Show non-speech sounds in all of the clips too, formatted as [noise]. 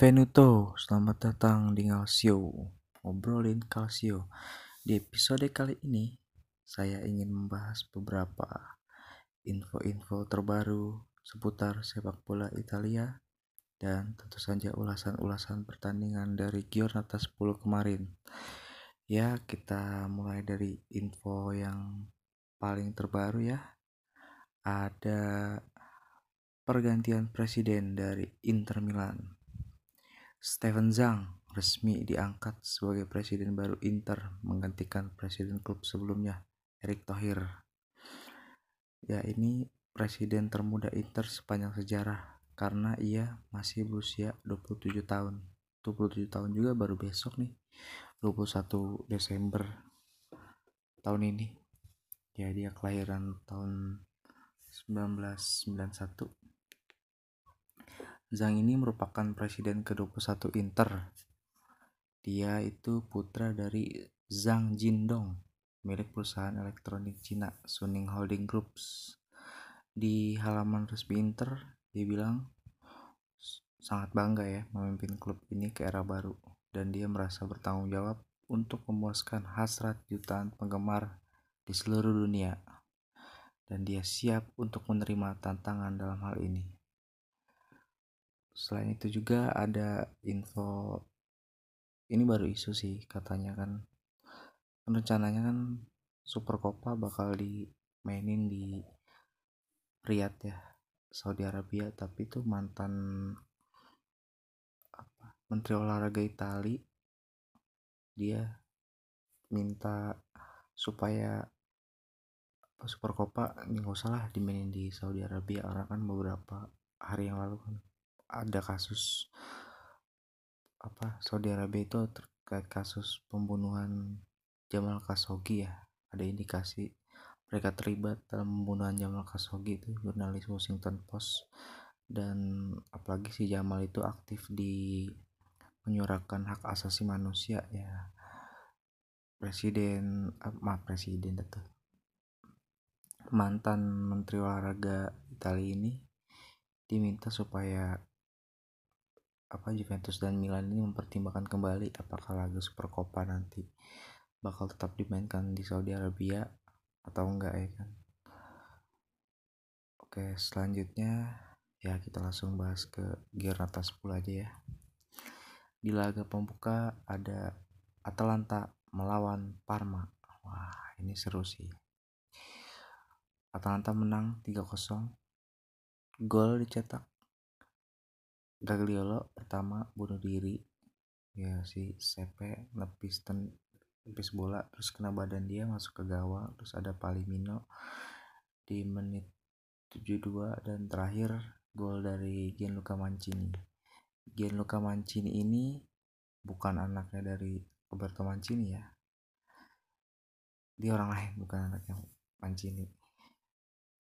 Benvenuto, selamat datang di Calcio, ngobrolin Calcio. Di episode kali ini, saya ingin membahas beberapa info-info terbaru seputar sepak bola Italia dan tentu saja ulasan-ulasan pertandingan dari Giornata 10 kemarin. Ya, kita mulai dari info yang paling terbaru ya. Ada pergantian presiden dari Inter Milan Steven Zhang resmi diangkat sebagai presiden baru Inter menggantikan presiden klub sebelumnya Erick Thohir. Ya ini presiden termuda Inter sepanjang sejarah karena ia masih berusia 27 tahun. 27 tahun juga baru besok nih 21 Desember tahun ini. Ya dia kelahiran tahun 1991 Zhang ini merupakan presiden ke-21 Inter. Dia itu putra dari Zhang Jindong, milik perusahaan elektronik Cina Suning Holding Groups. Di halaman resmi Inter, dia bilang sangat bangga ya memimpin klub ini ke era baru dan dia merasa bertanggung jawab untuk memuaskan hasrat jutaan penggemar di seluruh dunia dan dia siap untuk menerima tantangan dalam hal ini selain itu juga ada info ini baru isu sih katanya kan. Rencananya kan Super Copa bakal dimainin di Riyadh ya Saudi Arabia. Tapi itu mantan apa Menteri Olahraga Itali dia minta supaya Super Copa nggak usah lah dimainin di Saudi Arabia. Karena kan beberapa hari yang lalu kan ada kasus apa Saudi Arabia itu terkait kasus pembunuhan Jamal Khashoggi ya. Ada indikasi mereka terlibat dalam pembunuhan Jamal Khashoggi itu jurnalis Washington Post. Dan apalagi si Jamal itu aktif di menyuarakan hak asasi manusia ya. Presiden eh, maaf presiden itu. Mantan menteri olahraga Italia ini diminta supaya apa Juventus dan Milan ini mempertimbangkan kembali apakah laga Super Copa nanti bakal tetap dimainkan di Saudi Arabia atau enggak ya kan? Oke selanjutnya ya kita langsung bahas ke Giornata 10 aja ya. Di laga pembuka ada Atalanta melawan Parma. Wah ini seru sih. Atalanta menang 3-0 gol dicetak Gagliolo pertama bunuh diri. Ya si Sepe nepis ten nepis bola terus kena badan dia masuk ke gawang terus ada Palimino di menit 72 dan terakhir gol dari Gianluca Mancini. Gianluca Mancini ini bukan anaknya dari Roberto Mancini ya. Dia orang lain bukan anaknya Mancini.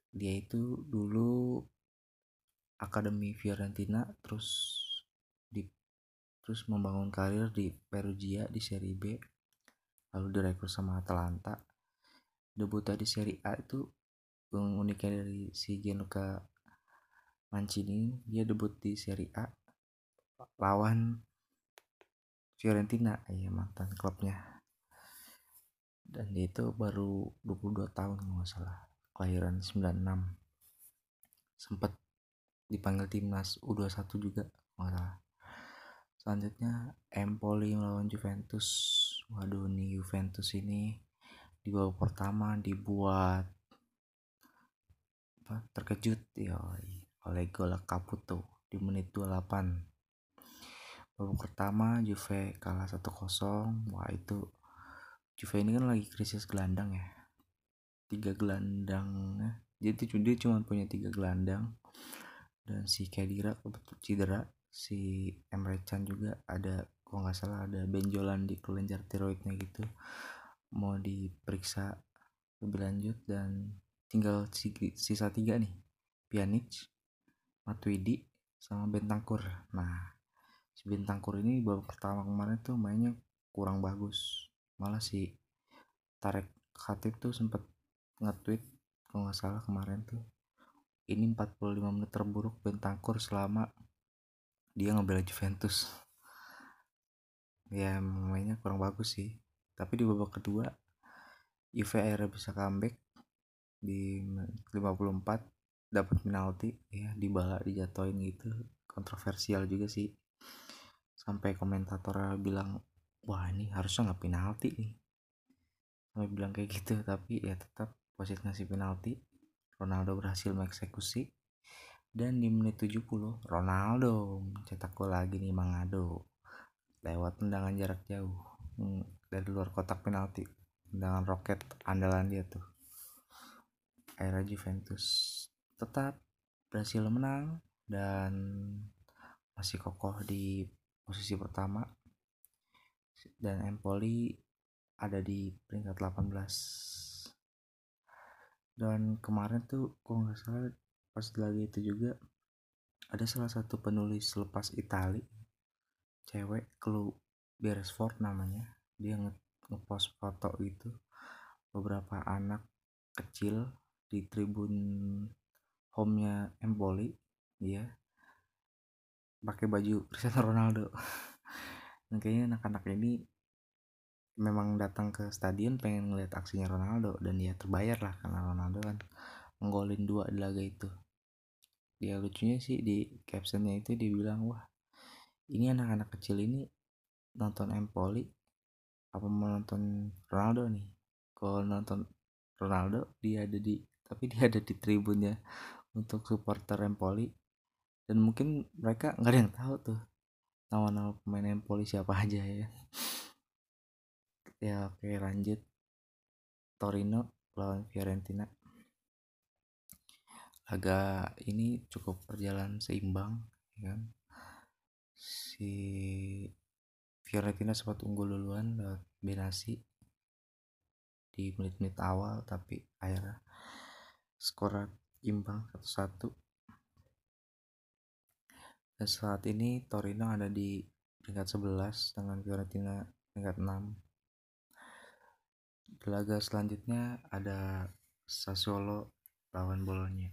Dia itu dulu akademi Fiorentina terus di terus membangun karir di Perugia di Serie B lalu direkrut sama Atalanta. Debut di Serie A itu uniknya dari si Gianluca Mancini dia debut di Serie A lawan Fiorentina. Ya mantan klubnya. Dan dia itu baru 22 tahun nggak salah. Kelahiran 96 sempat dipanggil timnas U21 juga malah selanjutnya Empoli melawan Juventus. Waduh nih Juventus ini di babak pertama dibuat apa terkejut. Ya oleh gol Caputo di menit 28 babak pertama Juve kalah 1-0 wah itu Juve ini kan lagi krisis gelandang ya. Tiga gelandang jadi dia cuma punya tiga gelandang dan si Kedira cedera si Emre Can juga ada kalau nggak salah ada benjolan di kelenjar tiroidnya gitu. Mau diperiksa lebih lanjut dan tinggal sisa tiga nih Pjanic Matuidi sama Bentangkur nah si Bentangkur ini baru pertama kemarin tuh mainnya kurang bagus. Malah si Tarek Khatib tuh sempet nge-tweet kalau nggak salah kemarin tuh ini 45 menit terburuk Bentangkur selama dia ngebela Juventus. Ya mainnya kurang bagus sih. Tapi di babak kedua Juve akhirnya bisa comeback di 54 dapat penalti. Ya di bala dijatuhin gitu. Kontroversial juga sih. Sampai komentator bilang wah ini harusnya nggak penalti nih. Sampai bilang kayak gitu tapi ya tetap wasit ngasih penalti Ronaldo berhasil mengeksekusi. Dan di menit 70 Ronaldo cetak gol lagi nih Mangado lewat tendangan jarak jauh hmm, dari luar kotak penalti. Tendangan roket andalan dia tuh. Era Juventus. Tetap berhasil menang dan masih kokoh di posisi pertama. Dan Empoli ada di peringkat 18 dan kemarin tuh kok nggak salah pas lagi itu juga ada salah satu penulis lepas Itali cewek Chloe Beresford namanya. Dia nge ngepost foto itu beberapa anak kecil di tribun home-nya Empoli ya pakai baju Cristiano Ronaldo. [laughs] Nah, kayaknya anak-anak ini memang datang ke stadion pengen ngeliat aksinya Ronaldo dan dia terbayar lah karena Ronaldo kan menggolin dua di laga itu. Dia lucunya sih di captionnya itu dia bilang wah ini anak-anak kecil ini nonton Empoli apa mau nonton Ronaldo nih? Kalau nonton Ronaldo dia ada di tapi dia ada di tribunnya untuk supporter Empoli. Dan mungkin mereka nggak ada yang tahu tuh nama-nama pemain Empoli siapa aja ya ya oke lanjut. Torino lawan Fiorentina. Laga ini cukup berjalan seimbang ya kan? Si Fiorentina sempat unggul duluan lewat Benasi di menit-menit awal tapi akhirnya skor imbang satu-satu. Dan saat ini Torino ada di peringkat 11 dengan Fiorentina peringkat 6 di laga selanjutnya ada Sassuolo lawan Bolonya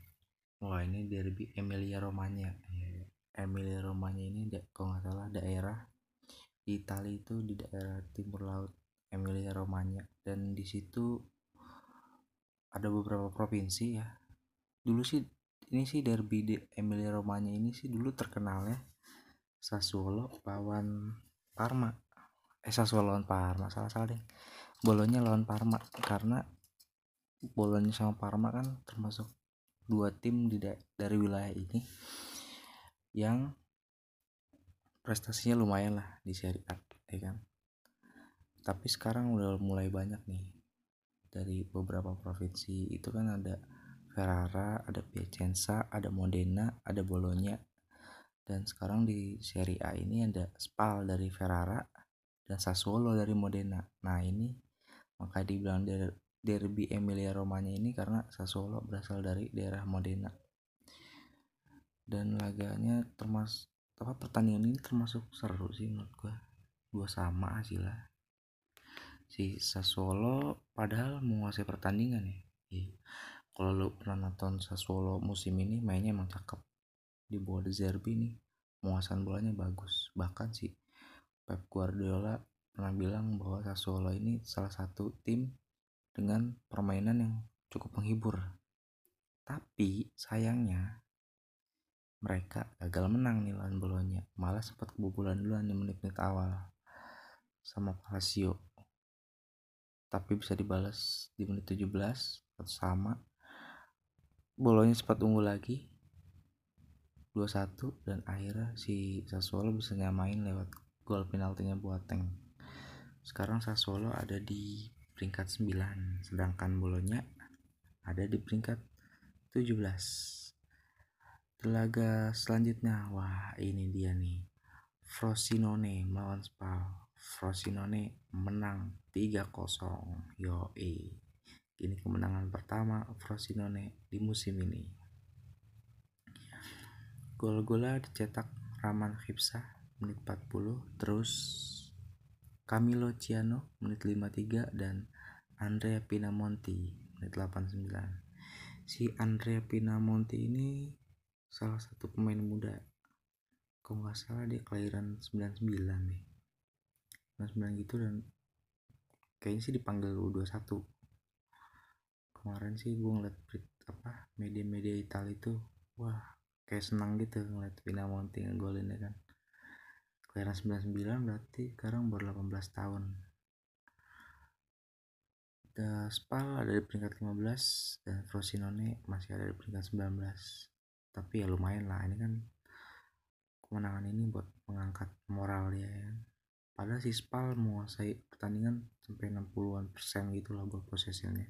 wah ini derby Emilia Romagna. Emilia Romagna ini kalau nggak salah daerah di Italia itu di daerah timur laut Emilia Romagna. Dan di situ ada beberapa provinsi ya. Dulu sih ini sih derby di Emilia Romagna ini sih dulu terkenal ya Sassuolo lawan Parma eh Sassuolo lawan Parma salah salah deh. Bolonya lawan Parma karena bolonya sama Parma kan termasuk dua tim di dari wilayah ini yang prestasinya lumayan lah di Serie A ya kan? Tapi sekarang udah mulai banyak nih dari beberapa provinsi. Itu kan ada Ferrara, ada Piacenza, ada Modena, ada Bologna. Dan sekarang di Serie A ini ada Spal dari Ferrara dan Sassuolo dari Modena. Nah ini maka dibilang derby Emilia Romagna ini karena Sassuolo berasal dari daerah Modena. Dan laganya termasuk apa pertandingan ini termasuk seru sih menurut gua. Dua sama hasilnya si Sassuolo padahal menguasai pertandingan ya. Iya. kalau lo pernah nonton Sassuolo musim ini mainnya emang cakep. Di bawah Zerbi nih penguasaan bolanya bagus. Bahkan si Pep Guardiola pernah bilang bahwa Sassuolo ini salah satu tim dengan permainan yang cukup menghibur. Tapi sayangnya mereka gagal menang nih lawan Bolonya. Malah sempat kebobolan duluan di menit-menit awal sama Palacio. Tapi bisa dibalas di menit 17 atau sama. Bolonya sempat unggul lagi 2-1 dan akhirnya si Sassuolo bisa nyamain lewat gol penaltinya Boateng. Sekarang Sassuolo ada di peringkat 9 sedangkan Bolonya ada di peringkat 17 laga selanjutnya wah ini dia nih. Frosinone melawan Spal. Frosinone menang 3-0 yo ini kemenangan pertama Frosinone di musim ini. Gol-golnya dicetak Raman Khipsa menit 40 terus Camilo Ciano menit 53 dan Andrea Pinamonti menit 89 si Andrea Pinamonti ini salah satu pemain muda. Kalau nggak salah dia kelahiran 99 deh 99 gitu dan kayaknya sih dipanggil U21 kemarin sih gue ngeliat apa media-media Italia itu wah kayak senang gitu ngeliat Pinamonti ngegolin ya kan kelahiran 99 berarti sekarang baru 18 tahun. The Spal ada di peringkat 15 dan Frosinone masih ada di peringkat 19 tapi ya lumayan lah ini kan kemenangan ini buat mengangkat moral dia ya kan. padahal si Spal menguasai pertandingan sampai 60-an persen gitu lah buat posisinya.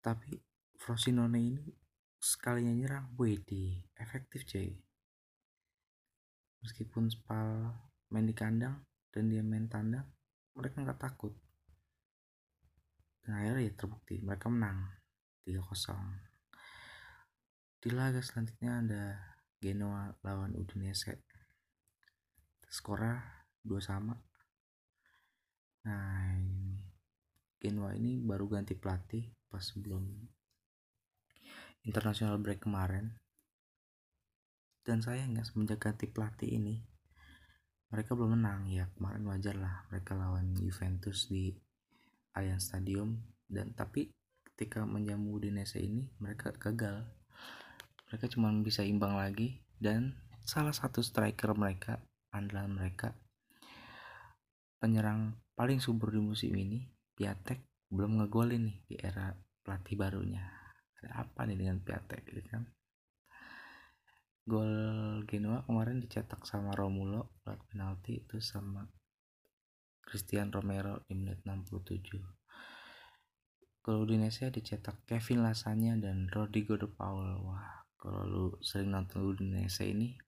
Tapi Frosinone ini sekalinya nyerang WD efektif cuy meskipun Spal main di kandang dan dia main tandang mereka nggak takut. Dan akhirnya ya terbukti mereka menang 3-0 di laga selanjutnya ada Genoa lawan Udinese. Skornya dua sama. Nah ini Genoa ini baru ganti pelatih pas sebelum international break kemarin dan sayangnya semenjak ganti pelatih ini mereka belum menang. Ya kemarin wajar lah mereka lawan Juventus di Allianz Stadium. Dan tapi ketika menjamu Udinese ini mereka gagal. Mereka cuma bisa imbang lagi. Dan salah satu striker mereka andalan mereka penyerang paling subur di musim ini Piatek belum ngegolin nih di era pelatih barunya. Ada apa nih dengan Piatek gitu kan gol Genoa kemarin dicetak sama Romulo lewat penalti itu sama Christian Romero di menit 67 gol Udinese dicetak Kevin Lasanya dan Rodrigo de Paul. Wah kalau lu sering nonton Udinese ini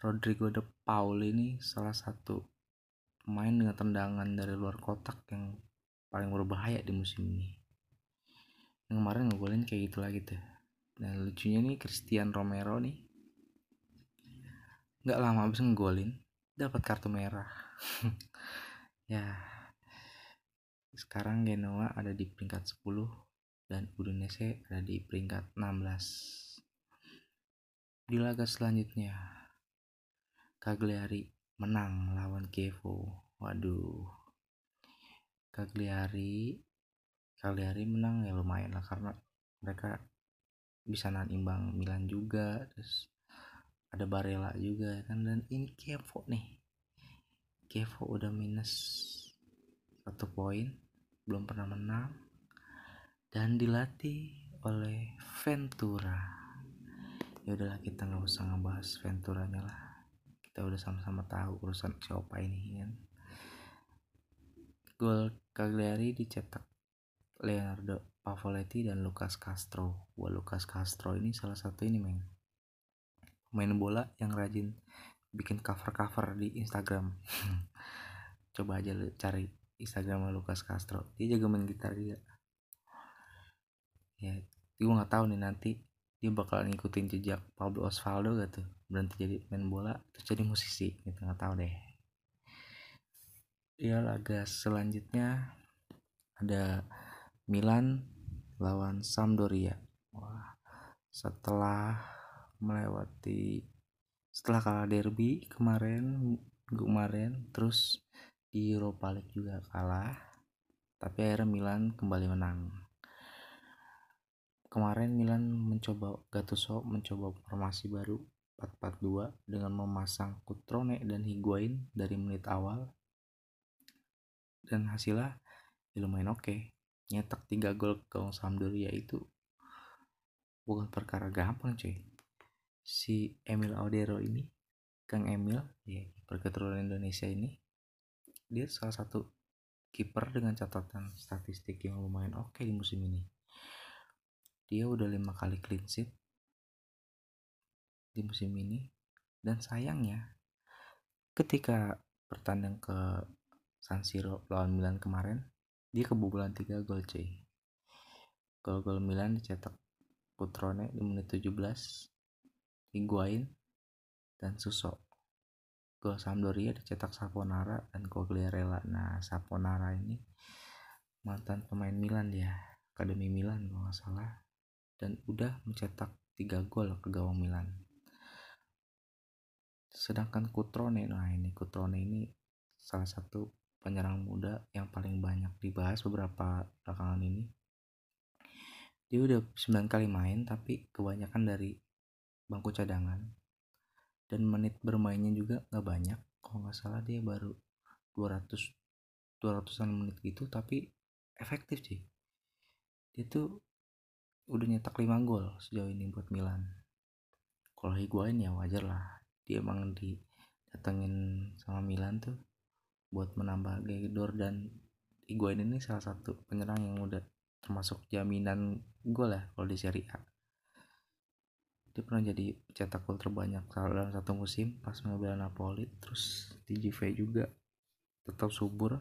Rodrigo de Paul ini salah satu pemain dengan tendangan dari luar kotak yang paling berbahaya di musim ini. Yang kemarin ngegolin kayak gitu lagi tuh. Nah lucunya nih Christian Romero nih nggak lama abis ngegolin dapat kartu merah. [laughs] Ya sekarang Genoa ada di peringkat 10 dan Udinese ada di peringkat 16 di laga selanjutnya Cagliari menang lawan Chievo. Waduh. Cagliari Cagliari menang ya lumayan lah karena mereka bisa nahan imbang Milan juga terus ada Barella juga kan dan ini Kevo nih. Kevo udah minus satu poin belum pernah menang dan dilatih oleh Ventura. Ya udahlah kita nggak usah ngebahas Venturanya lah. Kita udah sama-sama tahu urusan siapa ini kan. Gol Cagliari dicetak Leonardo Pavoletti dan Lucas Castro. Wah Lucas Castro ini salah satu ini men main bola yang rajin bikin cover-cover di Instagram. [laughs] Coba aja cari Instagram Lukas Castro. Dia juga main gitar juga. Ya gue nggak tahu nih nanti dia bakal ngikutin jejak Pablo Osvaldo gak tuh? Berhenti jadi main bola terus jadi musisi gitu nggak tahu deh. Ya laga selanjutnya ada Milan lawan Sampdoria. Wah setelah melewati setelah kalah derby kemarin kemarin terus di Europa League juga kalah tapi akhirnya Milan kembali menang. Kemarin Milan mencoba Gattuso mencoba formasi baru 4-4-2 dengan memasang Kutrone dan Higuain dari menit awal. Dan hasilnya ya lumayan oke. Okay. nyetak 3 gol ke Sampdoria itu bukan perkara gampang cuy si Emil Audero ini Kang Emil ya perketurunan Indonesia ini dia salah satu kiper dengan catatan statistik yang lumayan oke okay di musim ini. Dia udah lima kali clean sheet di musim ini dan sayangnya ketika bertanding ke San Siro lawan Milan kemarin dia kebobolan 3 gol cuy. Gol-gol Milan dicetak Kutrone di menit 17 Higuain, dan Suso. Gol Sampdoria dicetak Saponara dan Cogliarella. Nah, Saponara ini mantan pemain Milan dia, Akademi Milan kalau nggak salah. Dan udah mencetak 3 gol ke gawang Milan. sedangkan Kutrone nah ini Kutrone ini salah satu penyerang muda yang paling banyak dibahas beberapa belakangan ini dia udah 9 kali main tapi kebanyakan dari bangku cadangan. Dan menit bermainnya juga nggak banyak. Kalau nggak salah dia baru 200 200an menit gitu tapi efektif sih. Dia tuh udah nyetak 5 gol sejauh ini buat Milan. Kalau Higuain ya wajar lah. Dia emang didatengin sama Milan tuh buat menambah Gagidor dan Higuain ini salah satu penyerang yang udah termasuk jaminan gol lah kalau di Serie A dia pernah jadi cetak gol terbanyak dalam satu musim pas membela Napoli terus di Juve juga. Tetap subur.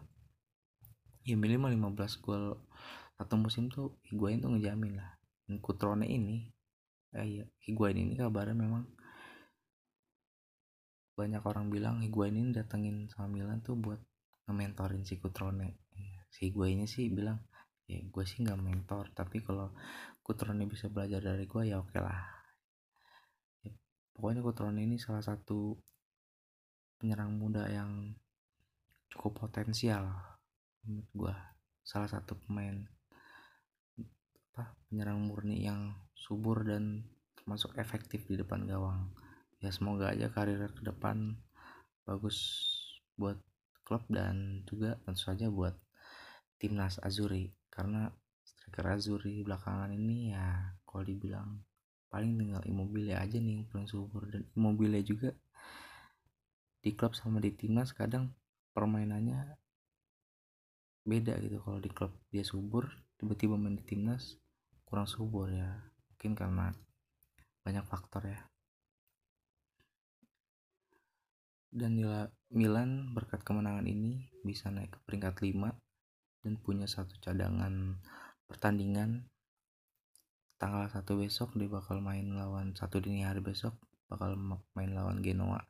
Ya minimal 15 gol satu musim tuh Higuain tuh ngejamin lah. Dan Kutrone ini eh, iya Higuain ini kabarnya memang banyak orang bilang Higuain ini datengin sama Milan tuh buat nge-mentorin si Kutrone si Higuainnya sih bilang ya gue sih nggak mentor tapi kalau Kutrone bisa belajar dari gue ya oke okay lah. ya, pokoknya Kutrone ini salah satu penyerang muda yang cukup potensial menurut gue salah satu pemain apa penyerang murni yang subur dan termasuk efektif di depan gawang. Ya semoga aja karir ke depan bagus buat klub dan juga tentu saja buat timnas Azuri karena striker Azuri belakangan ini ya kalau dibilang paling tinggal Immobile aja nih yang paling subur. Dan Immobile juga di klub sama di timnas kadang permainannya beda gitu. Kalau di klub dia subur tiba-tiba main di timnas kurang subur ya. Mungkin karena banyak faktor ya. Dan Milan berkat kemenangan ini bisa naik ke peringkat 5 dan punya satu cadangan pertandingan tanggal satu besok dia bakal main lawan satu dini hari besok bakal main lawan Genoa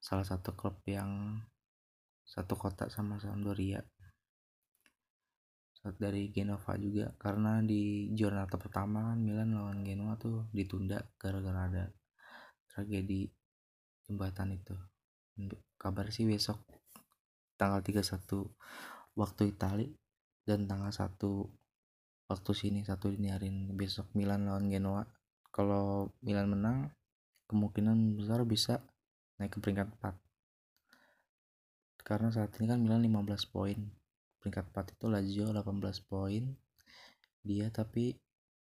salah satu klub yang satu kota sama Sampdoria. Dari Genova juga karena di giornata pertama kan Milan lawan Genoa tuh ditunda gara-gara ada tragedi jembatan itu. Kabar sih besok tanggal 31 waktu Itali dan tanggal 1 waktu sini satu dini hari besok Milan lawan Genoa. Kalau Milan menang kemungkinan besar bisa naik ke peringkat 4 karena saat ini kan Milan 15 poin. Peringkat 4 itu Lazio 18 poin. Dia tapi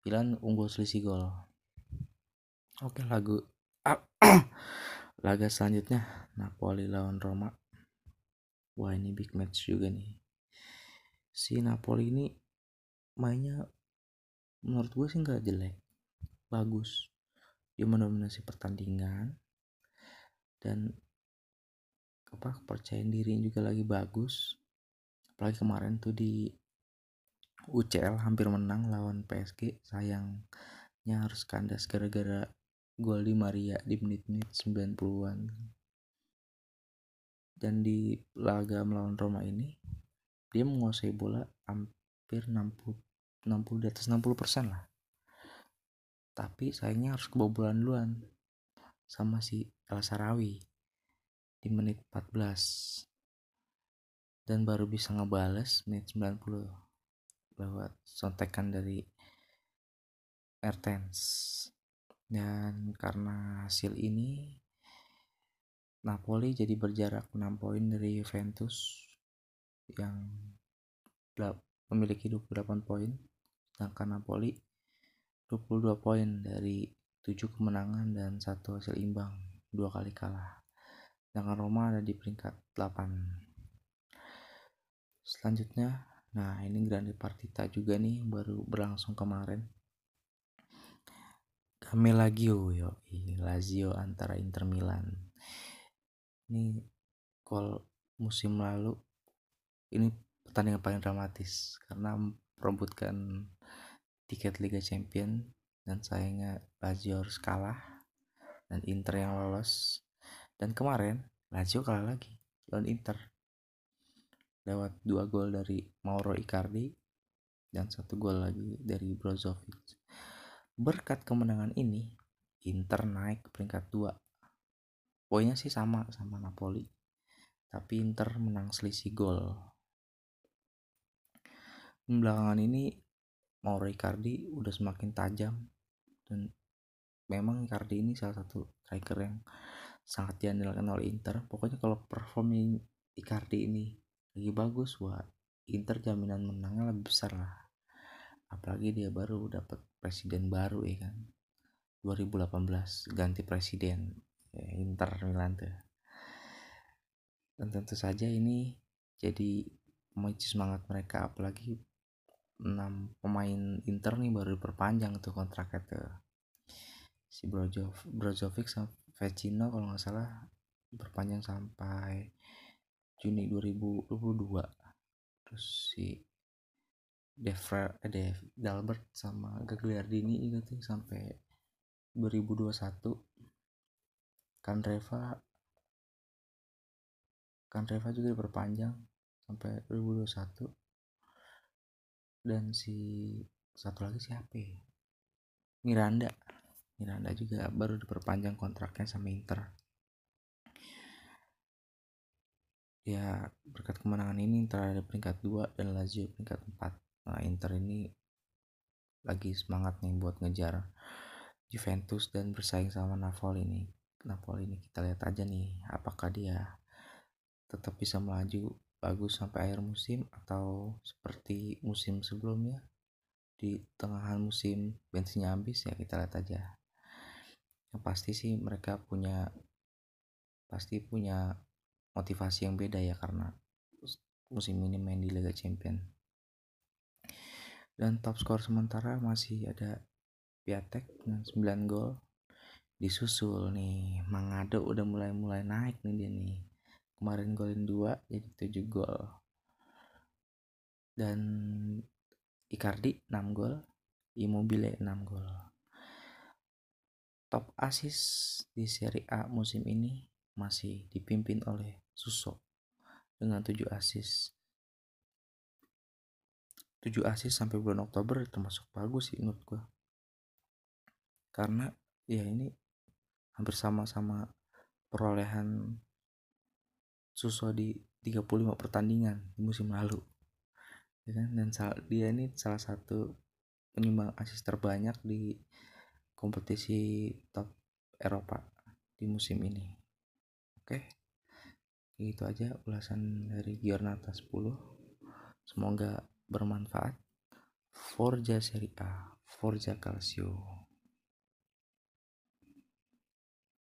Milan unggul selisih gol. Oke lagu [clears throat] laga selanjutnya. Napoli lawan Roma. Wah ini big match juga nih. Si Napoli ini mainnya menurut gue sih nggak jelek bagus. Dia mendominasi pertandingan dan apa kepercayaan diri juga lagi bagus. Apalagi kemarin tuh di UCL hampir menang lawan PSG sayangnya harus kandas gara-gara gol di Maria di menit-menit 90-an dan di laga melawan Roma ini dia menguasai bola hampir 60 60 di atas 60 persen lah. Tapi sayangnya harus kebobolan duluan sama si El Sarawi di menit 14 dan baru bisa ngebales menit 90 lewat sontekan dari Mertens dan karena hasil ini Napoli jadi berjarak 6 poin dari Juventus yang memiliki 28 poin sedangkan Napoli 22 poin dari 7 kemenangan dan satu hasil imbang dua kali kalah. Sedangkan Roma ada di peringkat 8 selanjutnya nah ini Grande Partita juga nih baru berlangsung kemarin. Kami Lazio yo Lazio antara Inter Milan. Ini gol musim lalu ini pertandingan paling dramatis karena memperebutkan tiket Liga Champion dan sayangnya Lazio harus kalah dan Inter yang lolos. Dan kemarin Lazio kalah lagi lawan Inter. Lewat dua gol dari Mauro Icardi dan satu gol lagi dari Brozovic. Berkat kemenangan ini Inter naik peringkat 2 poinnya sih sama sama Napoli. Tapi Inter menang selisih gol belakangan ini Mauro Icardi udah semakin tajam dan memang Icardi ini salah satu striker yang sangat diandalkan oleh Inter. Pokoknya kalau perform Icardi ini lagi bagus wah Inter jaminan menangnya lebih besar lah. Apalagi dia baru dapat presiden baru ya kan? 2018 ganti presiden ya, Inter Milan tuh. Dan tentu saja ini jadi memicu semangat mereka apalagi 6 pemain Inter nih baru diperpanjang tuh kontraknya tuh. Si Brozovic, Brozovic sama Vecino kalau nggak salah diperpanjang sampai Juni 2022 terus si Devra, eh, Dev, Dalbert sama Gagliardini itu tuh sampai 2021 Kandreva Kandreva juga diperpanjang sampai 2021 dan si satu lagi siapa ya? Miranda. Miranda juga baru diperpanjang kontraknya sama Inter. Ya berkat kemenangan ini Inter ada peringkat 2 dan Lazio peringkat 4 nah Inter ini lagi semangat nih buat ngejar Juventus dan bersaing sama Napoli ini Napoli ini kita lihat aja nih apakah dia tetap bisa melaju bagus sampai akhir musim atau seperti musim sebelumnya? Di tengahan musim bensinnya habis ya kita lihat aja. Yang pasti sih mereka punya pasti punya motivasi yang beda ya karena musim ini main di Liga Champion. Dan top skor sementara masih ada Piatek dengan 9 gol. Disusul nih Mangado udah mulai-mulai naik nih dia nih kemarin golin 2 jadi 7 gol. Dan Icardi 6 gol Immobile 6 gol. Top asis di Serie A musim ini masih dipimpin oleh Suso dengan 7 asis 7 asis sampai bulan Oktober termasuk bagus sih menurut gua. Karena ya ini hampir sama-sama perolehan Suso di 35 pertandingan di musim lalu. Ya kan? Dan dia ini salah satu penyumbang asis terbanyak di kompetisi top Eropa di musim ini. Oke. Itu aja ulasan dari Giornata 10 semoga bermanfaat. Forza Serie A Forza Calcio